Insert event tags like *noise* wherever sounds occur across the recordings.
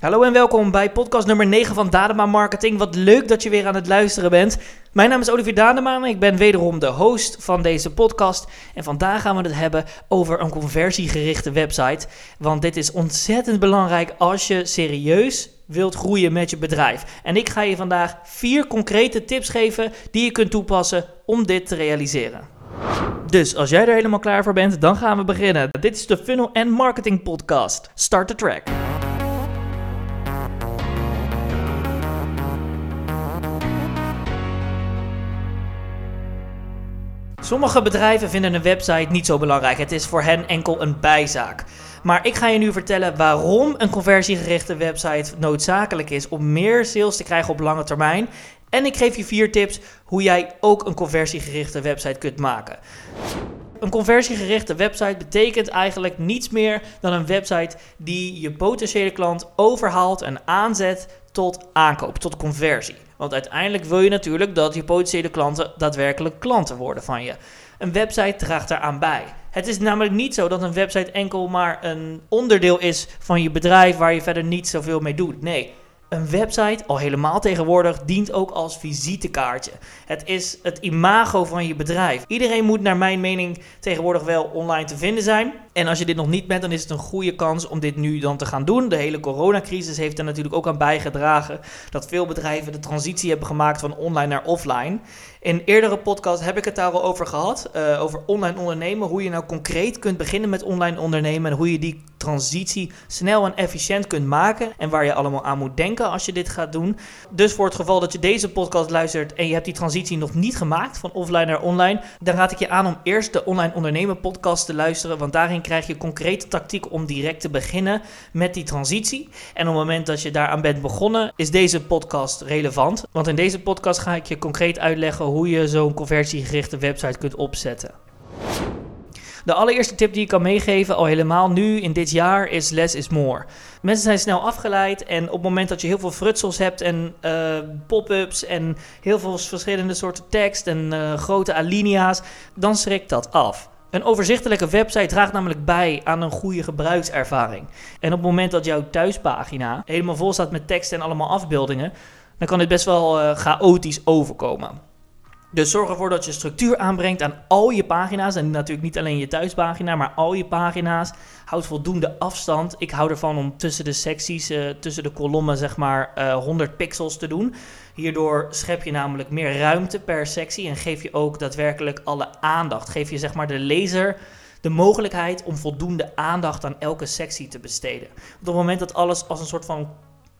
Hallo en welkom bij podcast nummer 9 van Dadema Marketing. Wat leuk dat je weer aan het luisteren bent. Mijn naam is Olivier Dadema en ik ben wederom de host van deze podcast. En vandaag gaan we het hebben over een conversiegerichte website. Want dit is ontzettend belangrijk als je serieus wilt groeien met je bedrijf. En ik ga je vandaag vier concrete tips geven die je kunt toepassen om dit te realiseren. Dus als jij er helemaal klaar voor bent, dan gaan we beginnen. Dit is de Funnel and Marketing Podcast. Start the track. Sommige bedrijven vinden een website niet zo belangrijk. Het is voor hen enkel een bijzaak. Maar ik ga je nu vertellen waarom een conversiegerichte website noodzakelijk is om meer sales te krijgen op lange termijn. En ik geef je vier tips hoe jij ook een conversiegerichte website kunt maken. Een conversiegerichte website betekent eigenlijk niets meer dan een website die je potentiële klant overhaalt en aanzet tot aankoop, tot conversie. Want uiteindelijk wil je natuurlijk dat je potentiële klanten daadwerkelijk klanten worden van je. Een website draagt daaraan bij. Het is namelijk niet zo dat een website enkel maar een onderdeel is van je bedrijf waar je verder niet zoveel mee doet. Nee, een website, al helemaal tegenwoordig, dient ook als visitekaartje. Het is het imago van je bedrijf. Iedereen moet naar mijn mening tegenwoordig wel online te vinden zijn. En als je dit nog niet bent, dan is het een goede kans om dit nu dan te gaan doen. De hele coronacrisis heeft er natuurlijk ook aan bijgedragen dat veel bedrijven de transitie hebben gemaakt van online naar offline. In eerdere podcast heb ik het daar al over gehad, uh, over online ondernemen. Hoe je nou concreet kunt beginnen met online ondernemen en hoe je die transitie snel en efficiënt kunt maken. En waar je allemaal aan moet denken als je dit gaat doen. Dus voor het geval dat je deze podcast luistert en je hebt die transitie nog niet gemaakt van offline naar online, dan raad ik je aan om eerst de online ondernemen podcast te luisteren. Want daarin krijg je concrete tactiek om direct te beginnen met die transitie. En op het moment dat je daaraan bent begonnen, is deze podcast relevant. Want in deze podcast ga ik je concreet uitleggen hoe je zo'n conversiegerichte website kunt opzetten. De allereerste tip die ik kan meegeven, al helemaal nu in dit jaar, is less is more. Mensen zijn snel afgeleid en op het moment dat je heel veel frutsels hebt en uh, pop-ups en heel veel verschillende soorten tekst en uh, grote alinea's, dan schrikt dat af. Een overzichtelijke website draagt namelijk bij aan een goede gebruikservaring. En op het moment dat jouw thuispagina helemaal vol staat met tekst en allemaal afbeeldingen, dan kan dit best wel uh, chaotisch overkomen. Dus zorg ervoor dat je structuur aanbrengt aan al je pagina's. En natuurlijk niet alleen je thuispagina, maar al je pagina's. Houd voldoende afstand. Ik hou ervan om tussen de secties, uh, tussen de kolommen, zeg maar uh, 100 pixels te doen. Hierdoor schep je namelijk meer ruimte per sectie en geef je ook daadwerkelijk alle aandacht. Geef je zeg maar de lezer de mogelijkheid om voldoende aandacht aan elke sectie te besteden. Op het moment dat alles als een soort van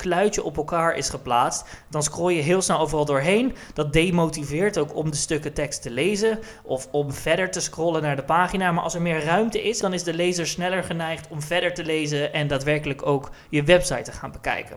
kluitje op elkaar is geplaatst, dan scroll je heel snel overal doorheen. Dat demotiveert ook om de stukken tekst te lezen of om verder te scrollen naar de pagina. Maar als er meer ruimte is, dan is de lezer sneller geneigd om verder te lezen en daadwerkelijk ook je website te gaan bekijken.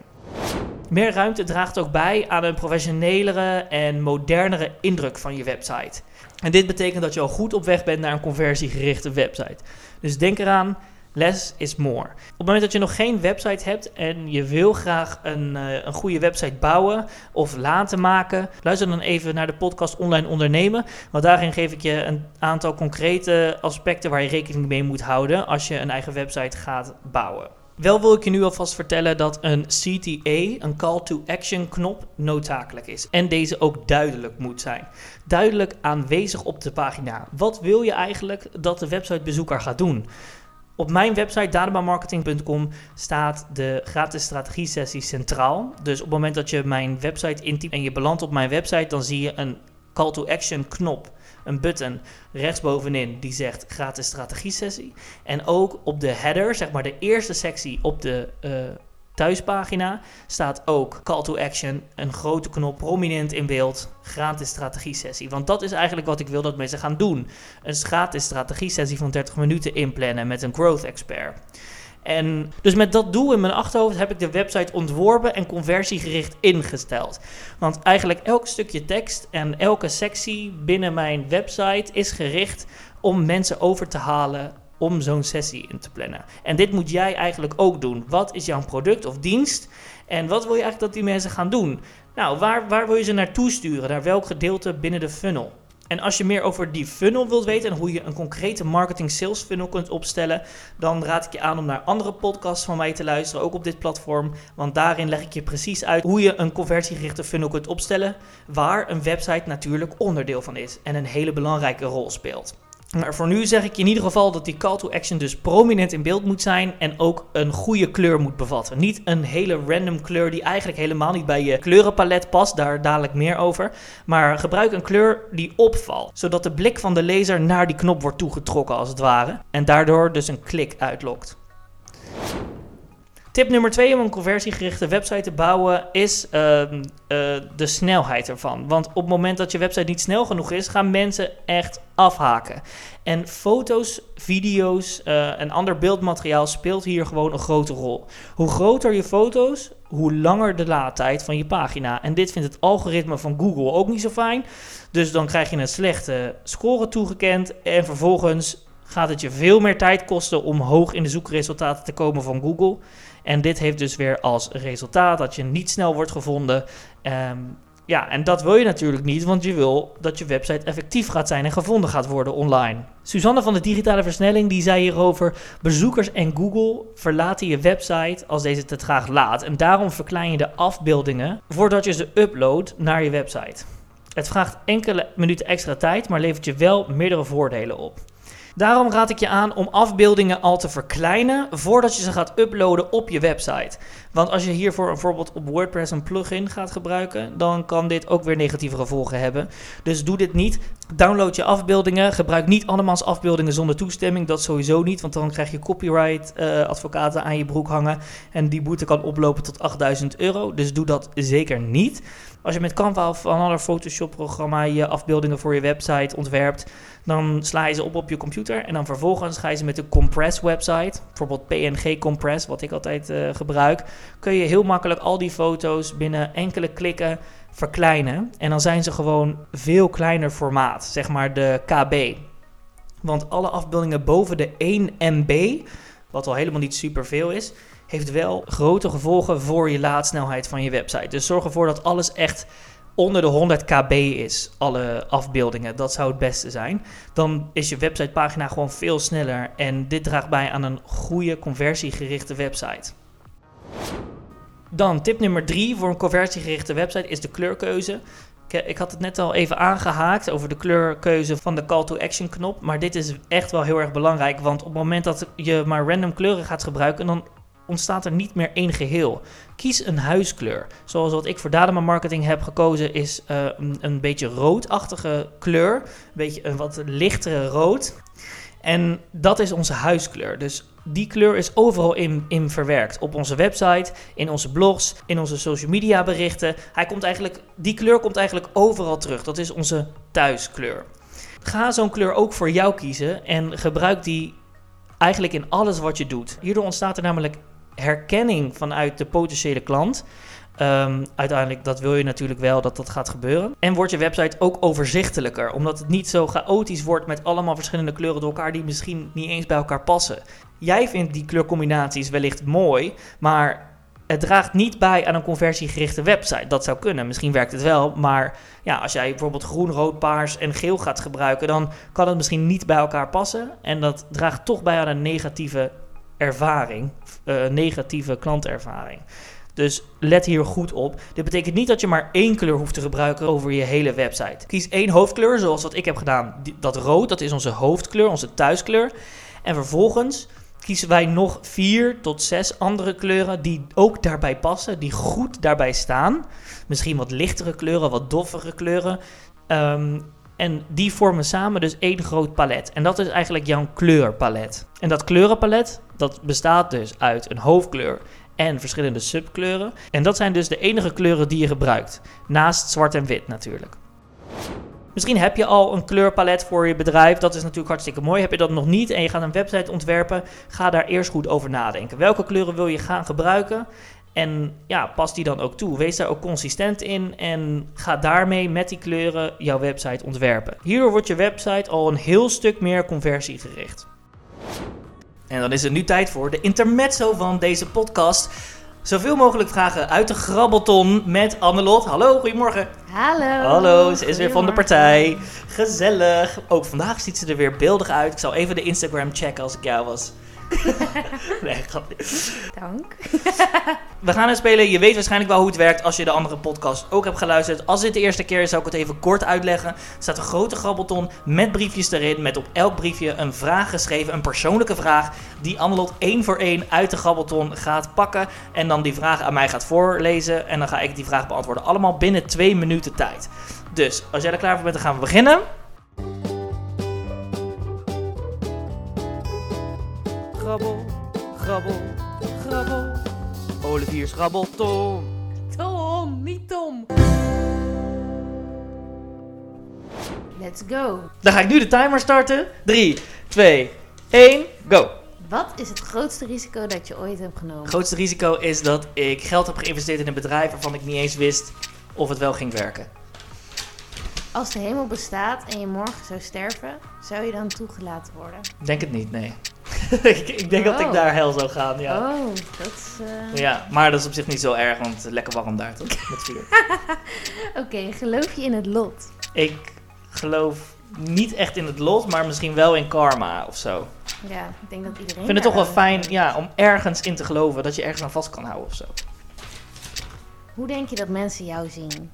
Meer ruimte draagt ook bij aan een professionelere en modernere indruk van je website. En dit betekent dat je al goed op weg bent naar een conversiegerichte website. Dus denk eraan, Less is more. Op het moment dat je nog geen website hebt en je wil graag een, uh, een goede website bouwen of laten maken, luister dan even naar de podcast Online Ondernemen. Want daarin geef ik je een aantal concrete aspecten waar je rekening mee moet houden als je een eigen website gaat bouwen. Wel wil ik je nu alvast vertellen dat een CTA, een Call to Action knop, noodzakelijk is. En deze ook duidelijk moet zijn. Duidelijk aanwezig op de pagina. Wat wil je eigenlijk dat de websitebezoeker gaat doen? Op mijn website databamarketing.com staat de gratis strategie sessie centraal. Dus op het moment dat je mijn website intypt en je belandt op mijn website, dan zie je een call to action knop, een button rechtsbovenin die zegt gratis strategie sessie. En ook op de header, zeg maar de eerste sectie op de uh, thuispagina staat ook call to action, een grote knop prominent in beeld, gratis strategie sessie. Want dat is eigenlijk wat ik wil dat mensen gaan doen. Een gratis strategie sessie van 30 minuten inplannen met een growth expert. En dus met dat doel in mijn achterhoofd heb ik de website ontworpen en conversiegericht ingesteld. Want eigenlijk elk stukje tekst en elke sectie binnen mijn website is gericht om mensen over te halen om zo'n sessie in te plannen. En dit moet jij eigenlijk ook doen. Wat is jouw product of dienst? En wat wil je eigenlijk dat die mensen gaan doen? Nou, waar, waar wil je ze naartoe sturen? Naar welk gedeelte binnen de funnel? En als je meer over die funnel wilt weten en hoe je een concrete marketing sales funnel kunt opstellen, dan raad ik je aan om naar andere podcasts van mij te luisteren, ook op dit platform. Want daarin leg ik je precies uit hoe je een conversiegerichte funnel kunt opstellen, waar een website natuurlijk onderdeel van is en een hele belangrijke rol speelt. Maar voor nu zeg ik in ieder geval dat die call to action dus prominent in beeld moet zijn en ook een goede kleur moet bevatten. Niet een hele random kleur die eigenlijk helemaal niet bij je kleurenpalet past, daar dadelijk meer over. Maar gebruik een kleur die opvalt, zodat de blik van de lezer naar die knop wordt toegetrokken als het ware en daardoor dus een klik uitlokt. Tip nummer twee om een conversiegerichte website te bouwen is ehm, eh, de snelheid ervan. Want op het moment dat je website niet snel genoeg is, gaan mensen echt afhaken. En foto's, video's uh, en ander beeldmateriaal speelt hier gewoon een grote rol. Hoe groter je foto's, hoe langer de laadtijd van je pagina. En dit vindt het algoritme van Google ook niet zo fijn. Dus dan krijg je een slechte score toegekend en vervolgens gaat het je veel meer tijd kosten om hoog in de zoekresultaten te komen van Google. En dit heeft dus weer als resultaat dat je niet snel wordt gevonden. Um, ja, en dat wil je natuurlijk niet, want je wil dat je website effectief gaat zijn en gevonden gaat worden online. Suzanne van de Digitale Versnelling die zei hierover: bezoekers en Google verlaten je website als deze te traag laat. En daarom verklein je de afbeeldingen voordat je ze uploadt naar je website. Het vraagt enkele minuten extra tijd, maar levert je wel meerdere voordelen op. Daarom raad ik je aan om afbeeldingen al te verkleinen voordat je ze gaat uploaden op je website. Want als je hiervoor bijvoorbeeld op WordPress een plugin gaat gebruiken, dan kan dit ook weer negatieve gevolgen hebben. Dus doe dit niet. Download je afbeeldingen. Gebruik niet andermans afbeeldingen zonder toestemming. Dat sowieso niet, want dan krijg je copyright uh, advocaten aan je broek hangen. En die boete kan oplopen tot 8000 euro. Dus doe dat zeker niet. Als je met Canva of een ander Photoshop-programma je afbeeldingen voor je website ontwerpt, dan sla je ze op op je computer en dan vervolgens ga je ze met de Compress website, bijvoorbeeld PNG Compress, wat ik altijd uh, gebruik, kun je heel makkelijk al die foto's binnen enkele klikken verkleinen. En dan zijn ze gewoon veel kleiner formaat, zeg maar de KB. Want alle afbeeldingen boven de 1 MB, wat al helemaal niet superveel is, heeft wel grote gevolgen voor je laadsnelheid van je website. Dus zorg ervoor dat alles echt onder de 100 kb is, alle afbeeldingen. Dat zou het beste zijn. Dan is je websitepagina gewoon veel sneller en dit draagt bij aan een goede conversiegerichte website. Dan tip nummer 3 voor een conversiegerichte website is de kleurkeuze. Ik had het net al even aangehaakt over de kleurkeuze van de call to action knop. Maar dit is echt wel heel erg belangrijk. Want op het moment dat je maar random kleuren gaat gebruiken, dan ontstaat er niet meer één geheel. Kies een huiskleur. Zoals wat ik voor Dadema Marketing heb gekozen is uh, een, een, beetje roodachtige kleur. Een beetje een wat lichtere rood. En dat is onze huiskleur. Dus die kleur is overal in, in verwerkt. Op onze website, in onze blogs, in onze social media berichten. Hij komt eigenlijk, die kleur komt eigenlijk overal terug. Dat is onze thuiskleur. Ga zo'n kleur ook voor jou kiezen en gebruik die eigenlijk in alles wat je doet. Hierdoor ontstaat er namelijk herkenning vanuit de potentiële klant. Um, uiteindelijk, dat wil je natuurlijk wel dat dat gaat gebeuren. En wordt je website ook overzichtelijker, omdat het niet zo chaotisch wordt met allemaal verschillende kleuren door elkaar die misschien niet eens bij elkaar passen. Jij vindt die kleurcombinaties wellicht mooi, maar het draagt niet bij aan een conversiegerichte website. Dat zou kunnen, misschien werkt het wel, maar ja, als jij bijvoorbeeld groen, rood, paars en geel gaat gebruiken, dan kan het misschien niet bij elkaar passen. En dat draagt toch bij aan een negatieve ervaring, uh, negatieve klantervaring. Dus let hier goed op. Dit betekent niet dat je maar één kleur hoeft te gebruiken over je hele website. Kies één hoofdkleur, zoals wat ik heb gedaan. Dat rood, dat is onze hoofdkleur, onze thuiskleur. En vervolgens kiezen wij nog vier tot zes andere kleuren die ook daarbij passen, die goed daarbij staan. Misschien wat lichtere kleuren, wat doffere kleuren. Um, en die vormen samen dus één groot palet. En dat is eigenlijk jouw kleurpalet. En dat kleurenpalet, dat bestaat dus uit een hoofdkleur en verschillende subkleuren. En dat zijn dus de enige kleuren die je gebruikt. Naast zwart en wit natuurlijk. Misschien heb je al een kleurpalet voor je bedrijf. Dat is natuurlijk hartstikke mooi. Heb je dat nog niet en je gaat een website ontwerpen, ga daar eerst goed over nadenken. Welke kleuren wil je gaan gebruiken? En ja, pas die dan ook toe. Wees daar ook consistent in en ga daarmee met die kleuren jouw website ontwerpen. Hierdoor wordt je website al een heel stuk meer conversiegericht. En dan is het nu tijd voor de intermezzo van deze podcast. Zoveel mogelijk vragen uit de grabbelton met Annelot. Hallo, goedemorgen. Hallo. Hallo, ze is weer van de partij. Gezellig. Ook vandaag ziet ze er weer beeldig uit. Ik zal even de Instagram checken als ik jou was. Nee, grapje. Dank. We gaan het spelen. Je weet waarschijnlijk wel hoe het werkt als je de andere podcast ook hebt geluisterd. Als dit de eerste keer is, zou ik het even kort uitleggen. Er staat een grote grabbelton met briefjes erin. Met op elk briefje een vraag geschreven. Een persoonlijke vraag. Die Annelot één voor één uit de grabbelton gaat pakken. En dan die vraag aan mij gaat voorlezen. En dan ga ik die vraag beantwoorden. Allemaal binnen twee minuten tijd. Dus als jij er klaar voor bent, dan gaan we beginnen. Grabbel, grabbel. Olivier's grabbelton. Tom, niet Tom. Let's go. Dan ga ik nu de timer starten. 3, 2, 1, go. Wat is het grootste risico dat je ooit hebt genomen? Het grootste risico is dat ik geld heb geïnvesteerd in een bedrijf waarvan ik niet eens wist of het wel ging werken. Als de hemel bestaat en je morgen zou sterven, zou je dan toegelaten worden? Denk het niet, nee. *laughs* ik, ik denk dat ik Oh. daar hel zou gaan, ja. Oh, dat is... eh, Ja, maar dat is op zich niet zo erg, want lekker warm daar toch? Met vuur. *laughs* Oké, geloof je in het lot? ik geloof niet echt in het lot, maar misschien wel in karma of zo. Ja, ik denk dat iedereen... Ik vind het toch wel fijn ja, om ergens in te geloven dat je ergens aan vast kan houden of zo. Hoe denk je dat mensen jou zien?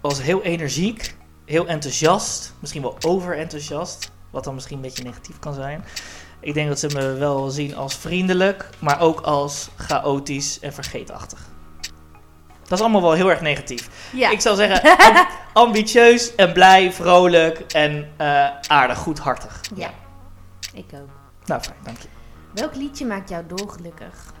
was heel energiek, heel enthousiast, misschien wel overenthousiast, wat dan misschien een beetje negatief kan zijn. Ik denk dat ze me wel zien als vriendelijk, maar ook als chaotisch en vergeetachtig. Dat is allemaal wel heel erg negatief. Ja. Ik zou zeggen *laughs* am- ambitieus en blij, vrolijk en eh, aardig, goedhartig. Ja, ik ook. Nou, fijn, dank je. Welk liedje maakt jou dolgelukkig?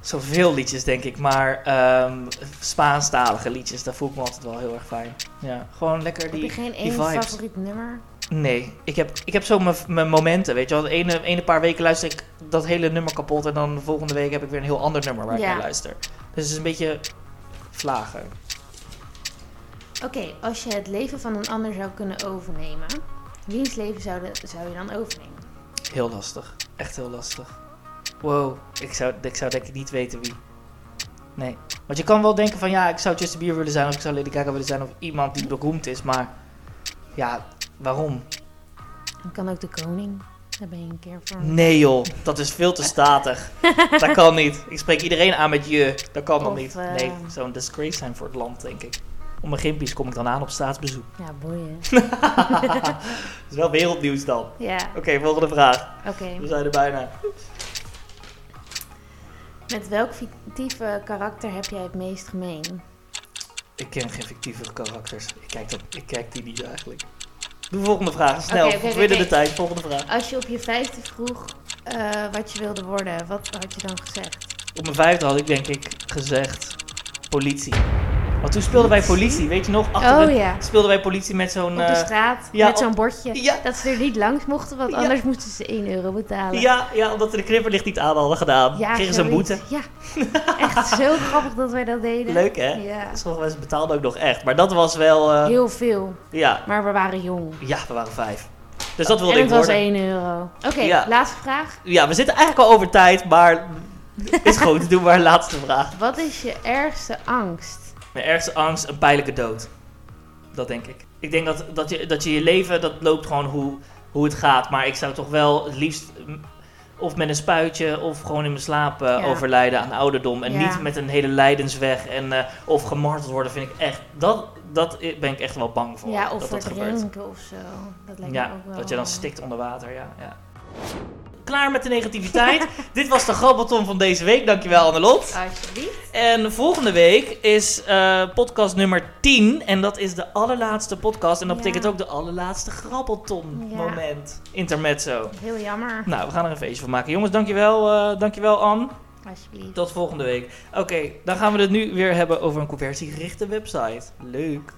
Zoveel liedjes, denk ik, maar ehm Spaanstalige liedjes, daar voel ik me altijd wel heel erg fijn. Ja, gewoon lekker Heb je die, geen die één favoriet nummer? Nee, ik heb, ik heb zo mijn- momenten, weet je wel. De ene, ene paar weken luister ik dat hele nummer kapot en dan de volgende week heb ik weer een heel ander nummer waar ik naar luister. Dus het is een beetje vlagen. Oké, als je het leven van een ander zou kunnen overnemen, wiens leven zou, de- zou je dan overnemen? Heel lastig. Echt heel lastig. Wow, ik zou, ik zou denk ik niet weten wie. Nee. Want je kan wel denken van ja, ik zou Justin Bieber willen zijn of ik zou Lady Gaga willen zijn of iemand die beroemd is, maar ja, waarom? Dan kan ook de koning. Daar ben je een keer voor. Nee joh, dat is veel te statig. *laughs* dat kan niet. Ik spreek iedereen aan met je. Dat kan nog niet. eh, Nee, zou een disgrace zijn voor het land, denk ik. Om mijn gimpies kom ik dan aan op staatsbezoek. Ja, boeien. *laughs* *laughs* dat is wel wereldnieuws dan. Ja, Oké, volgende vraag. oké. We zijn er bijna. Met welk fictieve karakter heb jij het meest gemeen? Ik ken geen fictieve karakters. Ik kijk, dat, ik kijk die niet eigenlijk. Doe de volgende vraag, snel. We winnen oké. de tijd. Volgende vraag. Als je op je vijfde vroeg eh, wat je wilde worden, wat had je dan gezegd? Op mijn vijfde had ik denk ik gezegd politie. Want toen speelden wij politie, weet je nog? Achter Oh de- ja, Speelden wij politie met zo'n... op de eh, straat ja, met zo'n bordje. ja. Dat ze er niet langs mochten, want anders moesten ze 1 euro betalen. Ja, ja, omdat we de knipperlicht niet aan hadden gedaan. Ja, Kregen ze een boete. Ja, echt zo *laughs* grappig dat wij dat deden. Leuk hè? Ja, Sommige mensen betaalden ook nog echt. Maar dat was wel... eh, heel veel. ja. Maar we waren jong. ja, we waren vijf. Dus dat wilde en ik het was worden. 1 euro. Oké, Ja. laatste vraag. Ja, we zitten eigenlijk al over tijd, maar... *laughs* is goed, doe maar laatste vraag. Wat is je ergste angst? Mijn ergste angst, een pijnlijke dood. Dat denk ik. Ik denk dat, dat, je, dat je je leven, dat loopt gewoon hoe, hoe het gaat. Maar ik zou toch wel het liefst of met een spuitje of gewoon in mijn slaap eh, Ja. overlijden aan ouderdom. En Ja. niet met een hele lijdensweg en, eh, of gemarteld worden vind ik echt... Dat, dat ben ik echt wel bang voor. ja, of dat dat gebeurt. of zo. Dat lijkt me Ja, ook wel... dat je dan stikt onder water, ja. ja. Klaar met de negativiteit. *laughs* Dit was de grabbelton van deze week. Dankjewel Annelot. Alsjeblieft. En volgende week is eh, podcast nummer 10. En dat is de allerlaatste podcast. En dat Ja. betekent ook de allerlaatste grabbelton Ja. moment. Intermezzo. Heel jammer. Nou, we gaan er een feestje van maken. Jongens, dankjewel, eh dankjewel Anne. Alsjeblieft. Tot volgende week. Oké, dan gaan we het nu weer hebben over een conversiegerichte website. Leuk.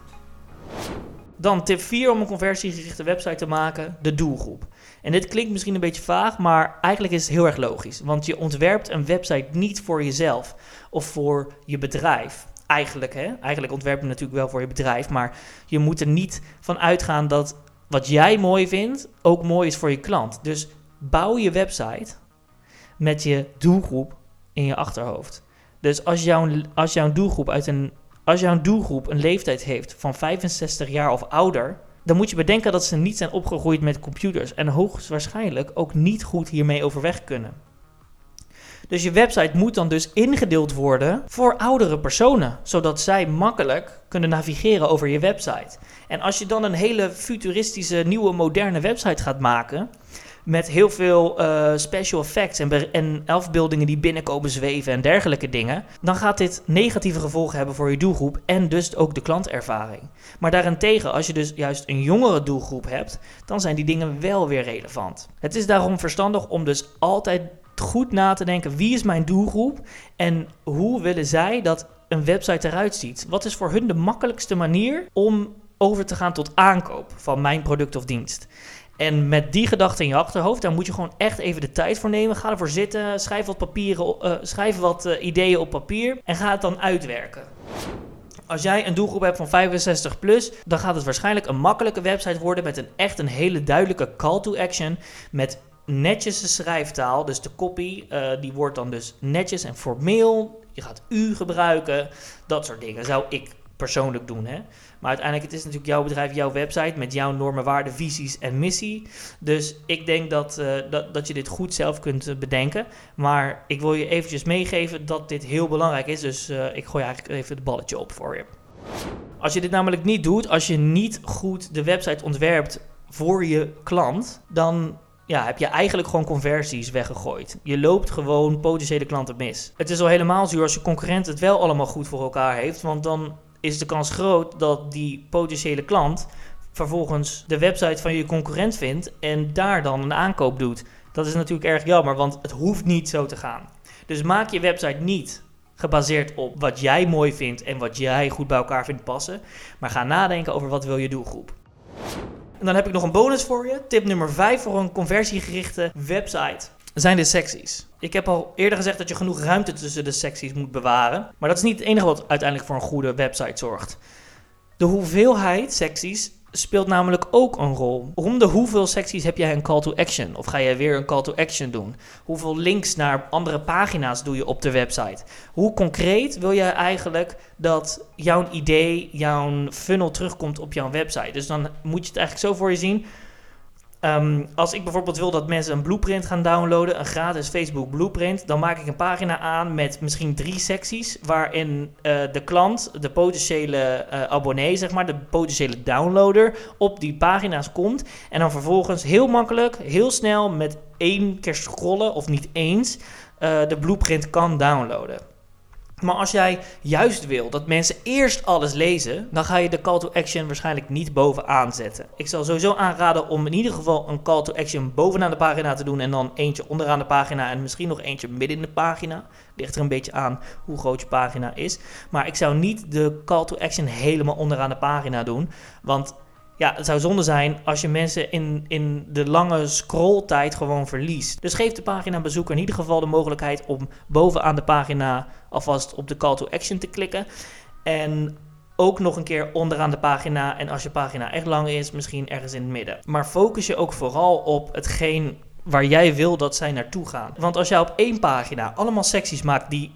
Dan tip 4 om een conversiegerichte website te maken, de doelgroep. En dit klinkt misschien een beetje vaag, maar eigenlijk is het heel erg logisch. Want je ontwerpt een website niet voor jezelf of voor je bedrijf. Eigenlijk, hè? Eigenlijk ontwerp je natuurlijk wel voor je bedrijf, maar je moet er niet van uitgaan dat wat jij mooi vindt ook mooi is voor je klant. Dus bouw je website met je doelgroep in je achterhoofd. Dus als jouw, als jouw doelgroep uit een als jouw doelgroep een leeftijd heeft van 65 jaar of ouder, dan moet je bedenken dat ze niet zijn opgegroeid met computers en hoogstwaarschijnlijk ook niet goed hiermee overweg kunnen. Dus je website moet dan dus ingedeeld worden voor oudere personen, zodat zij makkelijk kunnen navigeren over je website. En als je dan een hele futuristische, nieuwe, moderne website gaat maken, met heel veel uh, special effects en, en afbeeldingen die binnenkomen zweven en dergelijke dingen, dan gaat dit negatieve gevolgen hebben voor je doelgroep en dus ook de klantervaring. Maar daarentegen, als je dus juist een jongere doelgroep hebt, dan zijn die dingen wel weer relevant. Het is daarom verstandig om dus altijd goed na te denken: wie is mijn doelgroep en hoe willen zij dat een website eruit ziet? Wat is voor hun de makkelijkste manier om over te gaan tot aankoop van mijn product of dienst? En met die gedachte in je achterhoofd, daar moet je gewoon echt even de tijd voor nemen. Ga ervoor zitten, schrijf wat, papieren, uh, schrijf wat uh, ideeën op papier en ga het dan uitwerken. Als jij een doelgroep hebt van 65 plus, dan gaat het waarschijnlijk een makkelijke website worden met een echt een hele duidelijke call to action met netjes de schrijftaal. Dus de copy, uh, die wordt dan dus netjes en formeel. Je gaat u gebruiken, dat soort dingen zou ik persoonlijk doen. Hè? Maar uiteindelijk het is natuurlijk jouw bedrijf, jouw website met jouw normen, waarden, visies en missie. Dus ik denk dat, uh, dat, dat je dit goed zelf kunt uh, bedenken. Maar ik wil je eventjes meegeven dat dit heel belangrijk is. Dus uh, ik gooi eigenlijk even het balletje op voor je. Als je dit namelijk niet doet, als je niet goed de website ontwerpt voor je klant, dan ja, heb je eigenlijk gewoon conversies weggegooid. Je loopt gewoon potentiële klanten mis. Het is al helemaal zuur als je concurrent het wel allemaal goed voor elkaar heeft, want dan is de kans groot dat die potentiële klant vervolgens de website van je concurrent vindt en daar dan een aankoop doet. Dat is natuurlijk erg jammer, want het hoeft niet zo te gaan. Dus maak je website niet gebaseerd op wat jij mooi vindt en wat jij goed bij elkaar vindt passen, maar ga nadenken over wat wil je doelgroep. En dan heb ik nog een bonus voor je. Tip nummer 5 voor een conversiegerichte website zijn de secties. Ik heb al eerder gezegd dat je genoeg ruimte tussen de secties moet bewaren. Maar dat is niet het enige wat uiteindelijk voor een goede website zorgt. De hoeveelheid secties speelt namelijk ook een rol. Om de hoeveel secties heb jij een call to action? Of ga jij weer een call to action doen? Hoeveel links naar andere pagina's doe je op de website? Hoe concreet wil jij eigenlijk dat jouw idee, jouw funnel terugkomt op jouw website? Dus dan moet je het eigenlijk zo voor je zien. Um, als ik bijvoorbeeld wil dat mensen een blueprint gaan downloaden, een gratis Facebook blueprint, dan maak ik een pagina aan met misschien drie secties waarin uh, de klant, de potentiële uh, abonnee, zeg maar, de potentiële downloader, op die pagina's komt. En dan vervolgens heel makkelijk, heel snel met één keer scrollen of niet eens uh, de blueprint kan downloaden. Maar als jij juist wil dat mensen eerst alles lezen, dan ga je de call to action waarschijnlijk niet bovenaan zetten. Ik zal sowieso aanraden om in ieder geval een call to action bovenaan de pagina te doen en dan eentje onderaan de pagina en misschien nog eentje midden in de pagina. Ligt er een beetje aan hoe groot je pagina is. Maar ik zou niet de call to action helemaal onderaan de pagina doen, want ja, het zou zonde zijn als je mensen in, in de lange scrolltijd gewoon verliest. Dus geef de paginabezoeker in ieder geval de mogelijkheid om bovenaan de pagina alvast op de call to action te klikken. En ook nog een keer onderaan de pagina. En als je pagina echt lang is, misschien ergens in het midden. Maar focus je ook vooral op hetgeen waar jij wil dat zij naartoe gaan. Want als jij op één pagina allemaal secties maakt die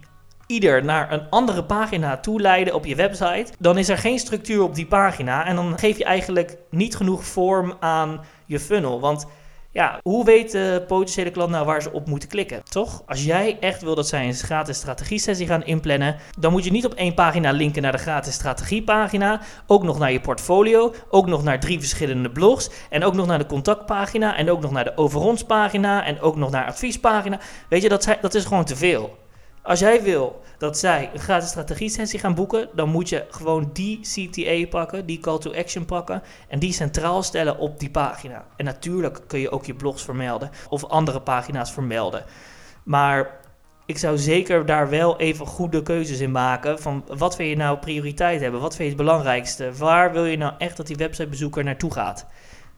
ieder naar een andere pagina toe leiden op je website, dan is er geen structuur op die pagina en dan geef je eigenlijk niet genoeg vorm aan je funnel. Want ja, hoe weet de potentiële klant nou waar ze op moeten klikken? Toch? Als jij echt wil dat zij een gratis strategie-sessie gaan inplannen, dan moet je niet op één pagina linken naar de gratis strategiepagina, ook nog naar je portfolio, ook nog naar drie verschillende blogs en ook nog naar de contactpagina en ook nog naar de over ons pagina en ook nog naar adviespagina. Weet je, dat, dat is gewoon te veel. Als jij wil dat zij een gratis strategie-sessie gaan boeken, dan moet je gewoon die CTA pakken, die call to action pakken en die centraal stellen op die pagina. En natuurlijk kun je ook je blogs vermelden of andere pagina's vermelden. Maar ik zou zeker daar wel even goede keuzes in maken. Van wat wil je nou prioriteit hebben? Wat vind je het belangrijkste? Waar wil je nou echt dat die websitebezoeker naartoe gaat?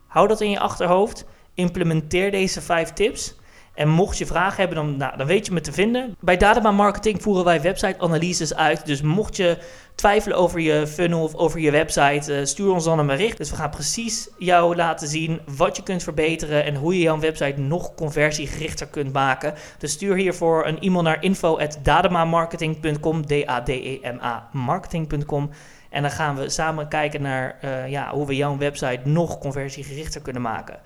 Hou dat in je achterhoofd. Implementeer deze vijf tips. En mocht je vragen hebben, dan, nou, dan weet je me te vinden. Bij Dadema Marketing voeren wij website-analyses uit. Dus mocht je twijfelen over je funnel of over je website, uh, stuur ons dan een bericht. Dus we gaan precies jou laten zien wat je kunt verbeteren en hoe je jouw website nog conversiegerichter kunt maken. Dus stuur hiervoor een e-mail naar info.dademamarketing.com, D-A-D-E-M-A marketing.com. En dan gaan we samen kijken naar uh, ja, hoe we jouw website nog conversiegerichter kunnen maken.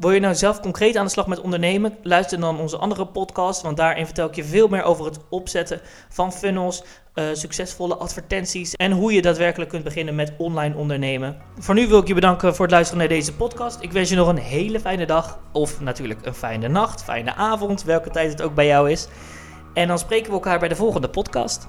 Wil je nou zelf concreet aan de slag met ondernemen? Luister dan onze andere podcast, want daarin vertel ik je veel meer over het opzetten van funnels, uh, succesvolle advertenties en hoe je daadwerkelijk kunt beginnen met online ondernemen. Voor nu wil ik je bedanken voor het luisteren naar deze podcast. Ik wens je nog een hele fijne dag of natuurlijk een fijne nacht, fijne avond, welke tijd het ook bij jou is. En dan spreken we elkaar bij de volgende podcast.